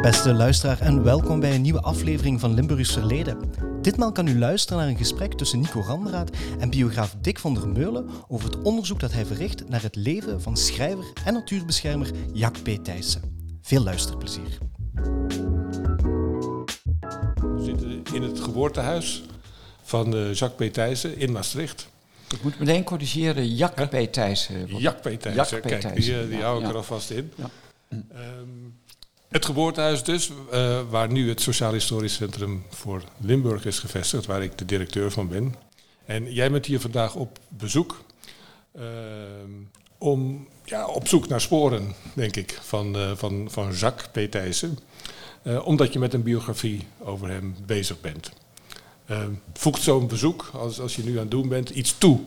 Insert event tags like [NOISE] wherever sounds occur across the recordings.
Beste luisteraar en welkom bij een nieuwe aflevering van Limburgs Verleden. Ditmaal kan u luisteren naar een gesprek tussen Nico Randraat en biograaf Dick van der Meulen over het onderzoek dat hij verricht naar het leven van schrijver en natuurbeschermer Jack P. Thijssen. Veel luisterplezier. We zitten in het geboortehuis van eh, Jacques P. Thijssen in Maastricht. Ik moet meteen corrigeren, Jack P. Thijssen. Jacques P. Thijssen, Jack P. kijk, die, Thijssen, eh, die ja, hou ik ja. er alvast in. Ja. Ehm, het geboortehuis dus, eh, waar nu het Sociaal Historisch Centrum voor Limburg is gevestigd, waar ik de directeur van ben. En jij bent hier vandaag op bezoek ehm, om ja, op zoek naar sporen, denk ik, van, eh, van, van Jacques P. Thijssen. Eh, omdat je met een biografie over hem bezig bent. Eh, voegt zo'n bezoek, als, als je nu aan het doen bent, iets toe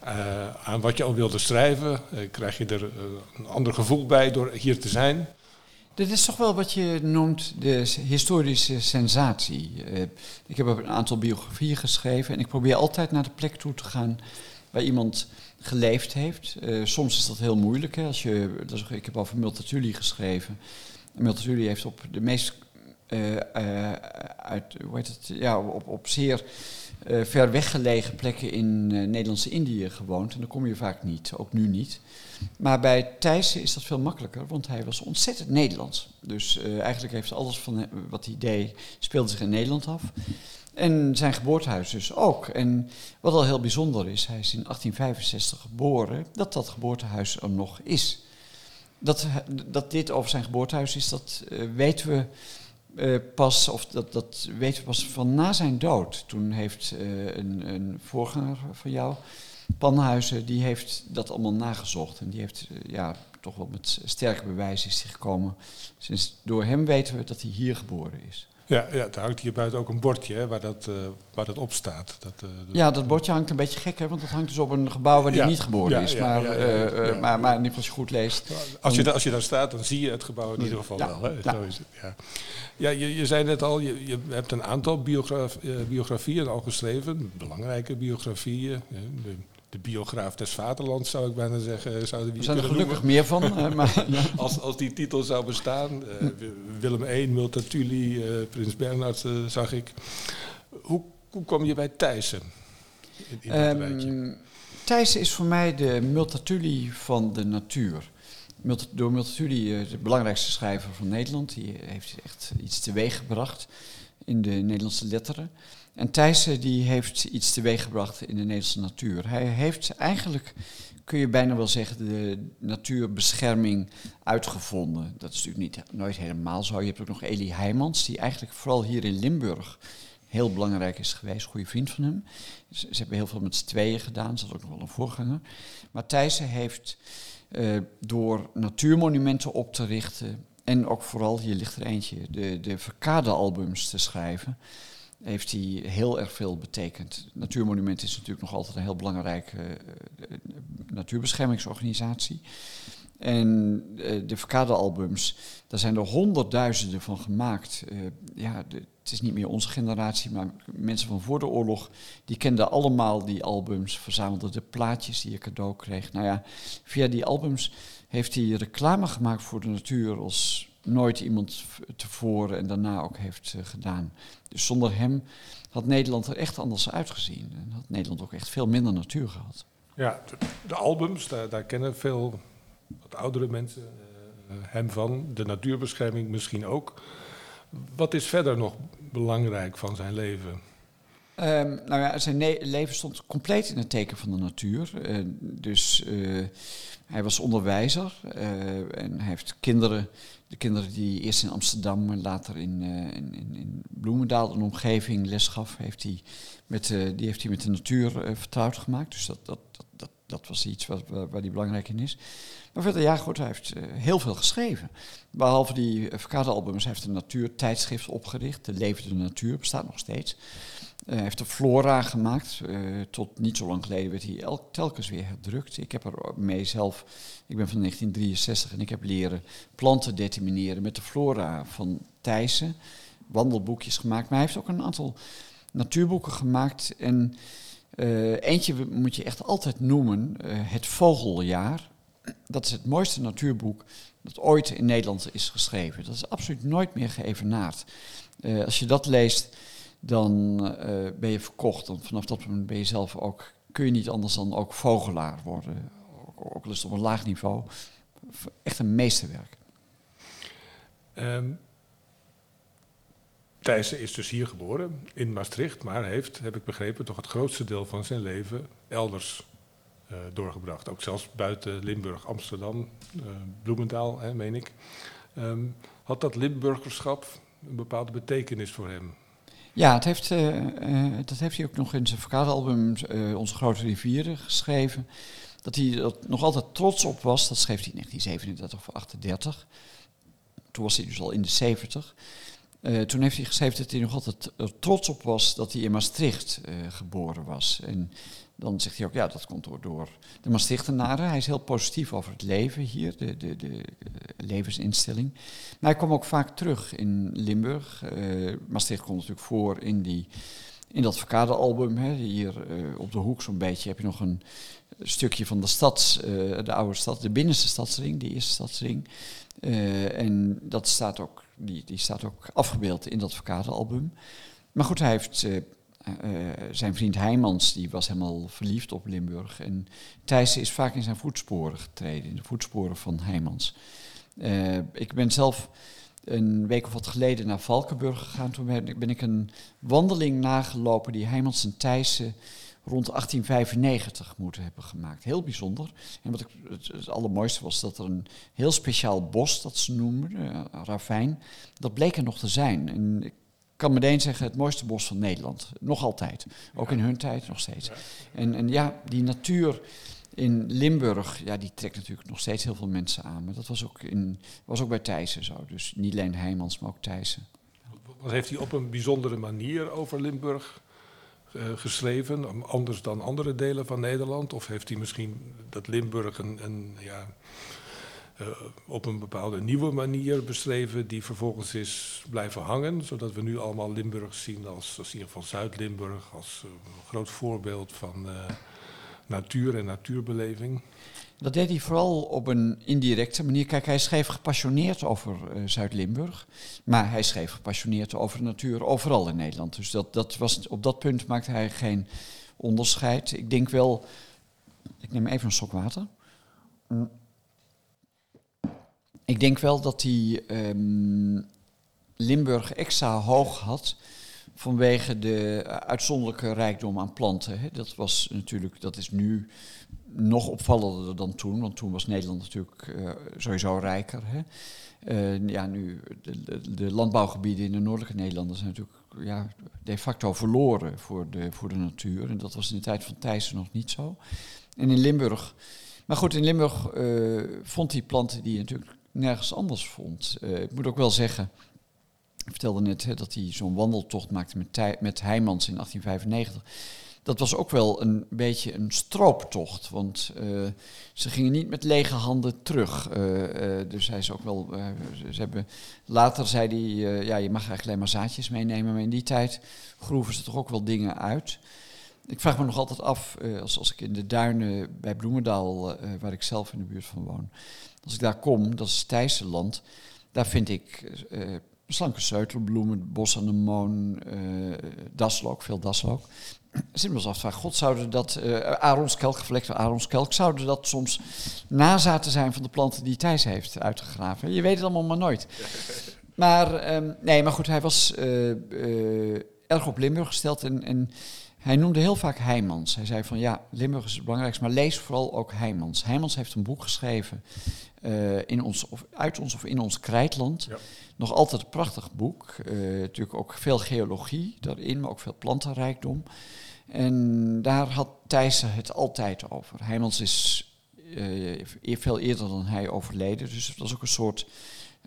eh, aan wat je al wilde schrijven? Eh, krijg je er eh, een ander gevoel bij door hier te zijn? Dit is toch wel wat je noemt de historische sensatie. Eh, ik heb een aantal biografieën geschreven en ik probeer altijd naar de plek toe te gaan waar iemand geleefd heeft. Eh, soms is dat heel moeilijk. Hè, als je, ik heb over Multatuli geschreven. En Multatuli heeft op de meest eh, eh, uit, hoe heet het, ja, op, op zeer eh, ver weggelegen plekken in eh, Nederlandse Indië gewoond. En daar kom je vaak niet, ook nu niet. Maar bij Thijssen is dat veel makkelijker, want hij was ontzettend Nederlands. Dus eigenlijk heeft alles van wat hij deed, speelde zich in Nederland af. En zijn geboortehuis dus ook. En wat al heel bijzonder is, hij is in 1865 geboren, dat dat geboortehuis er nog is. Dat, dat dit over zijn geboortehuis is, dat weten we eh, pas, of dat, dat weten we pas van na zijn dood. Toen heeft eh, een, een voorganger van jou, Panhuizen, die heeft dat allemaal nagezocht. En die heeft eh, ja, toch wel met sterke bewijzen is gekomen. Sinds door hem weten we dat hij hier geboren is. Ja, ja, er hangt hier buiten ook een bordje hè, waar, dat, eh, waar dat op staat. Dat, eh, Ja, dat bordje hangt een beetje gek, hè, want dat hangt dus op een gebouw waar hij Ja, niet geboren ja, is. maar, eh, maar, maar in ieder geval als je goed leest. Als je, als je daar staat, dan zie je het gebouw in ieder geval wel. Hè? ja. Zo is het, ja. Ja, je, je zei net al, je, je hebt een aantal biograf, biografieën al geschreven. Belangrijke biografieën. De, de biograaf des vaderlands zou ik bijna zeggen. Zouden we Er zijn er gelukkig noemen. meer van. maar, ja. [LAUGHS] Als, als die titel zou bestaan. eh, Willem I, Multatuli, eh, Prins Bernhard eh, zag ik. Hoe, hoe kwam je bij Thijssen? In? Ehm Thijssen is voor mij de Multatuli van de natuur. Mult- Door Multatuli, de belangrijkste schrijver van Nederland, die heeft echt iets teweeggebracht in de Nederlandse letteren. En Thijssen die heeft iets teweeggebracht in de Nederlandse natuur. Hij heeft eigenlijk, kun je bijna wel zeggen, de natuurbescherming uitgevonden. Dat is natuurlijk niet, nooit helemaal zo. Je hebt ook nog Elie Heijmans, die eigenlijk vooral hier in Limburg heel belangrijk is geweest, goede vriend van hem. Ze, hebben heel veel met z'n tweeën gedaan, ze had ook nog wel een voorganger. Maar Thijssen heeft eh, door natuurmonumenten op te richten en ook vooral, hier ligt er eentje, de, de Verkade-albums te schrijven, heeft hij heel erg veel betekend. Natuurmonument is natuurlijk nog altijd een heel belangrijke eh, eh, natuurbeschermingsorganisatie. En eh, de Verkade-albums, daar zijn er honderdduizenden van gemaakt. Ja, het is niet meer onze generatie, maar mensen van voor de oorlog, die kenden allemaal die albums, verzamelden de plaatjes die je cadeau kreeg. Nou ja, via die albums heeft hij reclame gemaakt voor de natuur als nooit iemand tevoren en daarna ook heeft eh, gedaan. Dus zonder hem had Nederland er echt anders uitgezien. En had Nederland ook echt veel minder natuur gehad. Ja, de, de albums, daar, daar kennen veel wat oudere mensen eh, hem van. De natuurbescherming misschien ook. Wat is verder nog belangrijk van zijn leven? Ehm, nou ja, zijn leven stond compleet in het teken van de natuur. Eh, dus eh, hij was onderwijzer eh, en hij heeft kinderen, de kinderen die eerst in Amsterdam en later in, in, in, Bloemendaal een omgeving les gaf, heeft hij met, die heeft hij met de natuur vertrouwd gemaakt. Dus dat, dat, dat, dat, was iets wat, waar, waar hij belangrijk in is. Maar verder, ja goed, hij heeft heel veel geschreven. Behalve die uh, albums hij heeft een natuurtijdschrift opgericht. De Levende Natuur bestaat nog steeds. Hij heeft de Flora gemaakt. Eh, tot niet zo lang geleden werd hij elk, telkens weer herdrukt. Ik heb er mee zelf, ik ben van 1963 en ik heb leren planten determineren met de Flora van Thijssen. Wandelboekjes gemaakt. Maar hij heeft ook een aantal natuurboeken gemaakt. En eh, eentje moet je echt altijd noemen, Het Vogeljaar. dat is het mooiste natuurboek dat ooit in Nederland is geschreven. Dat is absoluut nooit meer geëvenaard. Uh, als je dat leest, dan uh, ben je verkocht. Dan vanaf dat moment ben je zelf ook, kun je niet anders dan ook vogelaar worden. Ook, ook het op een laag niveau. Echt een meesterwerk. Um, Thijssen is dus hier geboren, in Maastricht, maar heeft, heb ik begrepen, toch het grootste deel van zijn leven elders uh, doorgebracht. Ook zelfs buiten Limburg, Amsterdam, uh, Bloemendaal, hè, meen ik. Um, had dat Limburgerschap een bepaalde betekenis voor hem? Ja, het heeft, uh, dat heeft hij ook nog in zijn verkadelalbum Onze Grote Rivieren geschreven. Dat hij er nog altijd trots op was, dat schreef hij in 1937 of 38. Toen was hij dus al in de 70. Uh, toen heeft hij geschreven dat hij nog altijd er trots op was dat hij in Maastricht uh, geboren was. En dan zegt hij ook, ja, dat komt door, door de Maastrichtenaren. Hij is heel positief over het leven hier, de, de, de levensinstelling. Maar hij kwam ook vaak terug in Limburg. Maastricht komt natuurlijk voor in, die, in dat Verkade-album. Hier op de hoek zo'n beetje heb je nog een stukje van de stad, de oude stad, de binnenste stadsring, de eerste stadsring. en dat staat ook die, die staat ook afgebeeld in dat album. Maar goed, hij heeft uh, uh, zijn vriend Heijmans, die was helemaal verliefd op Limburg. En Thijs is vaak in zijn voetsporen getreden, in de voetsporen van Heijmans. Ik ben zelf een week of wat geleden naar Valkenburg gegaan. Toen ben ik een wandeling nagelopen die Heijmans en Thijssen rond 1895 moeten hebben gemaakt. Heel bijzonder. En wat ik, het, allermooiste was dat er een heel speciaal bos, dat ze noemen, uh, ravijn, dat bleek er nog te zijn. En ik kan meteen zeggen, het mooiste bos van Nederland. Nog altijd. Ook in hun tijd nog steeds. En, en ja, die natuur in Limburg, ja, die trekt natuurlijk nog steeds heel veel mensen aan. Maar dat was ook, in, was ook bij Thijssen zo. Dus niet alleen Heijmans, maar ook Thijssen. Wat heeft hij op een bijzondere manier over Limburg uh, geschreven, anders dan andere delen van Nederland? Of heeft hij misschien dat Limburg een, een ja, uh, op een bepaalde nieuwe manier beschreven, die vervolgens is blijven hangen, zodat we nu allemaal Limburg zien als, als in ieder geval Zuid-Limburg, als uh, groot voorbeeld van natuur en natuurbeleving? Dat deed hij vooral op een indirecte manier. Kijk, hij schreef gepassioneerd over uh, Zuid-Limburg. Maar hij schreef gepassioneerd over de natuur overal in Nederland. Dus dat, dat was, op dat punt maakte hij geen onderscheid. Ik denk wel. Ik neem even een sok water. Ik denk wel dat hij um, Limburg extra hoog had vanwege de uitzonderlijke rijkdom aan planten. Dat was natuurlijk, dat is nu nog opvallender dan toen, want toen was Nederland natuurlijk uh, sowieso rijker. Hè. Uh, ja, nu, de, de, landbouwgebieden in de noordelijke Nederlanden zijn natuurlijk ja, de facto verloren voor de, voor de natuur. En dat was in de tijd van Thijssen nog niet zo. En in Limburg, maar goed, in Limburg uh, vond hij planten die je natuurlijk nergens anders vond. ik moet ook wel zeggen, ik vertelde net dat hij zo'n wandeltocht maakte met, met Heijmans in 1895 dat was ook wel een beetje een strooptocht. Want uh, ze gingen niet met lege handen terug. Uh, uh, dus hij is ook wel. ze hebben, later zei hij: ja, je mag eigenlijk alleen maar zaadjes meenemen. Maar in die tijd groeven ze toch ook wel dingen uit. Ik vraag me nog altijd af, als, als ik in de duinen bij Bloemendaal, waar ik zelf in de buurt van woon, als ik daar kom, dat is Thijsse land, daar vind ik slanke zeutelbloemen, bosanemoon, uh, daslook, veel daslook. [CLEARS THROAT] Zit me af god, zouden dat, uh, aronskelk, gevlekte aronskelk, zouden dat soms nazaten zijn van de planten die Thijs heeft uitgegraven? Je weet het allemaal maar nooit. [LAUGHS] Maar, um, nee, maar goed, hij was uh, uh, erg op Limburg gesteld en, en hij noemde heel vaak Heijmans. Hij zei van ja, Limburg is het belangrijkste, maar lees vooral ook Heijmans. Heijmans heeft een boek geschreven uh, in ons, of uit ons of in ons krijtland. Ja. Nog altijd een prachtig boek. Uh, natuurlijk ook veel geologie daarin, maar ook veel plantenrijkdom. En daar had Thijssen het altijd over. Heijmans is uh, veel eerder dan hij overleden, dus het was ook een soort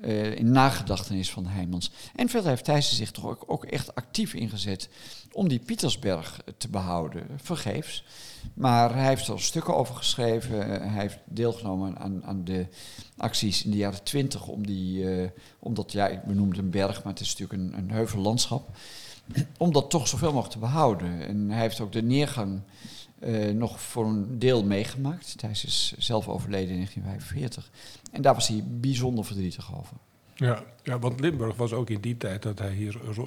uh, in nagedachtenis van Heijmans. En verder heeft Thijssen zich toch ook, echt actief ingezet om die Pietersberg te behouden, vergeefs. Maar hij heeft er stukken over geschreven. hij heeft deelgenomen aan, aan, de acties in de jaren twintig om die, uh, omdat, ja, ik benoemde een berg, maar het is natuurlijk een, een heuvellandschap, om dat toch zoveel mogelijk te behouden. En hij heeft ook de neergang eh, nog voor een deel meegemaakt. Thijs is zelf overleden in 1945. En daar was hij bijzonder verdrietig over. Ja, ja, want Limburg was ook in die tijd dat hij hier eh,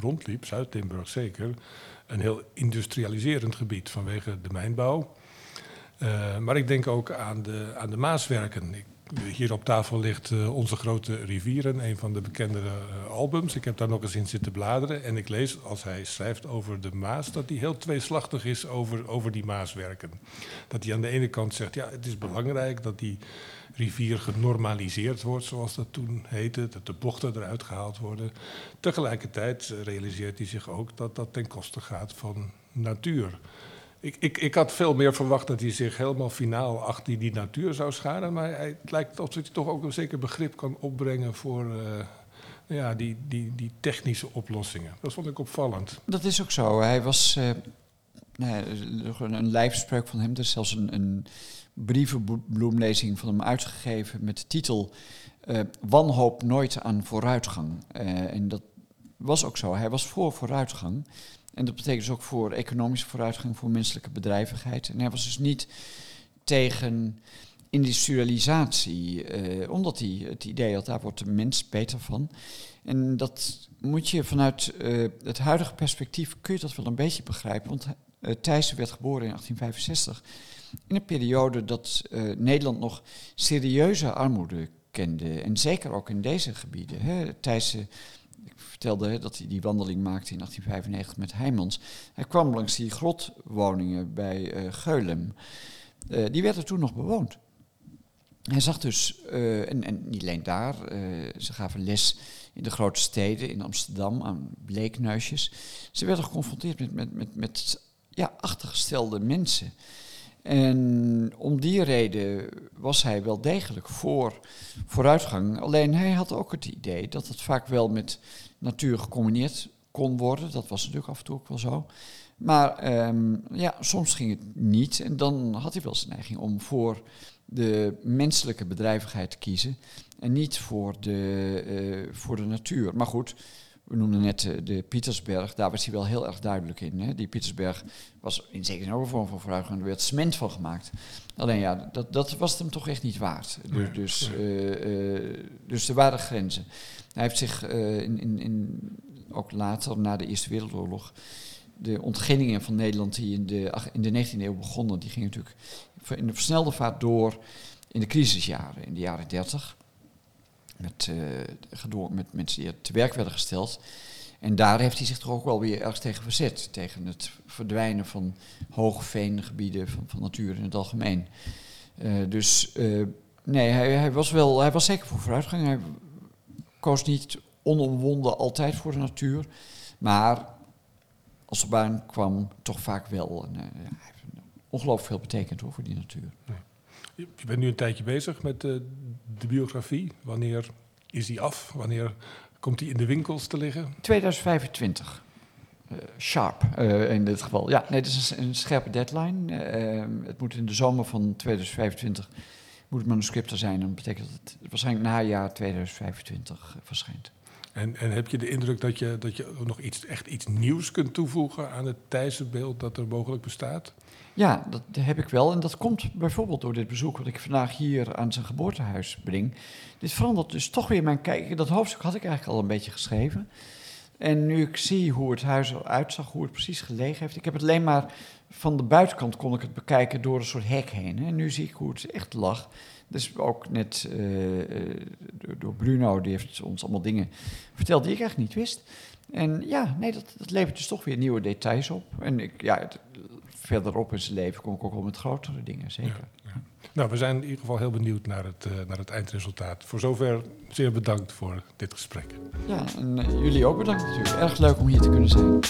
rondliep, Zuid-Limburg zeker, een heel industrialiserend gebied vanwege de mijnbouw. Eh, maar ik denk ook aan de, aan de Maaswerken. Hier op tafel ligt eh, Onze Grote Rivieren, een van de bekendere eh, albums. Ik heb daar nog eens in zitten bladeren en ik lees als hij schrijft over de Maas dat hij heel tweeslachtig is over, over die Maaswerken. Dat hij aan de ene kant zegt, ja, het is belangrijk dat die rivier genormaliseerd wordt, zoals dat toen heette, dat de bochten eruit gehaald worden. Tegelijkertijd realiseert hij zich ook dat dat ten koste gaat van natuur. Ik, ik, ik had veel meer verwacht dat hij zich helemaal finaal achter die natuur zou scharen, maar hij, het lijkt alsof hij toch ook een zeker begrip kan opbrengen voor eh, ja, die, die, die technische oplossingen. Dat vond ik opvallend. Dat is ook zo. Hij was er- een, lijfspreuk van hem. Er is zelfs een, een brievenbloemlezing van hem uitgegeven met de titel eh, Wanhoop nooit aan vooruitgang. En dat was ook zo. Hij was voor vooruitgang. En dat betekent dus ook voor economische vooruitgang, voor menselijke bedrijvigheid. En hij was dus niet tegen industrialisatie, eh, omdat hij het idee had, daar wordt de mens beter van. En dat moet je vanuit eh, het huidige perspectief, kun je dat wel een beetje begrijpen. Want uh, Thijssen werd geboren in 1865, in een periode dat eh, Nederland nog serieuze armoede kende. En zeker ook in deze gebieden. Hè. Thijssen, vertelde hè, dat hij die wandeling maakte in 1895 met Heijmans. Hij kwam langs die grotwoningen bij eh, Geulem. Eh, die werden toen nog bewoond. Hij zag dus, eh, en, en niet alleen daar, ze gaven les in de grote steden, in Amsterdam, aan bleekneusjes. Ze werden geconfronteerd met, met, met, met ja, achtergestelde mensen. En om die reden was hij wel degelijk voor vooruitgang. Alleen hij had ook het idee dat het vaak wel met natuur gecombineerd kon worden. Dat was natuurlijk af en toe ook wel zo. Maar ehm, ja, soms ging het niet. En dan had hij wel zijn neiging om voor de menselijke bedrijvigheid te kiezen. En niet voor de, uh, voor de natuur. Maar goed, we noemden net uh, de Pietersberg. Daar was hij wel heel erg duidelijk in. Hè? Die Pietersberg was in zekere zin ook een vorm van vooruitgang. Er werd cement van gemaakt. Alleen ja, dat, dat was hem toch echt niet waard. Nee, dus, nee. uh, dus er waren grenzen. Hij heeft zich in, in, in, ook later, na de Eerste Wereldoorlog de ontginningen van Nederland die in de, in de 19e eeuw begonnen, die gingen natuurlijk in de versnelde vaart door in de crisisjaren, in de jaren 30. Met, uh, met mensen die te werk werden gesteld. En daar heeft hij zich toch ook wel weer ergens tegen verzet. Tegen het verdwijnen van hoogveengebieden, van, van natuur in het algemeen. Uh, dus uh, nee, hij, hij, was wel, hij was zeker voor vooruitgang. Hij koos niet onomwonden altijd voor de natuur. Maar als er baan kwam, toch vaak wel. Hij heeft ongelooflijk veel betekend hoor, voor die natuur. Ja. Je bent nu een tijdje bezig met uh, de biografie. Wanneer is die af? Wanneer komt die in de winkels te liggen? 2025. Uh, sharp in dit geval. Ja, nee, het is een, een scherpe deadline. het moet in de zomer van 2025 moet het manuscript er zijn. Dat betekent dat het waarschijnlijk najaar 2025 verschijnt. En, en, heb je de indruk dat je, dat je nog iets, echt iets nieuws kunt toevoegen aan het Thijssenbeeld dat er mogelijk bestaat? Ja, dat heb ik wel. En dat komt bijvoorbeeld door dit bezoek wat ik vandaag hier aan zijn geboortehuis breng. Dit verandert dus toch weer mijn kijk. Dat hoofdstuk had ik eigenlijk al een beetje geschreven. En nu ik zie hoe het huis eruit zag, hoe het precies gelegen heeft. Ik heb het alleen maar van de buitenkant kon ik het bekijken door een soort hek heen. En nu zie ik hoe het echt lag. Dus ook net uh, door Bruno, die heeft ons allemaal dingen verteld die ik echt niet wist. En ja, nee, dat, dat levert dus toch weer nieuwe details op. En ik, ja, het, verderop in zijn leven kom ik ook wel met grotere dingen, zeker. Ja, ja. Nou, we zijn in ieder geval heel benieuwd naar het, uh, naar het eindresultaat. Voor zover zeer bedankt voor dit gesprek. Ja, en uh, jullie ook bedankt natuurlijk. Erg leuk om hier te kunnen zijn.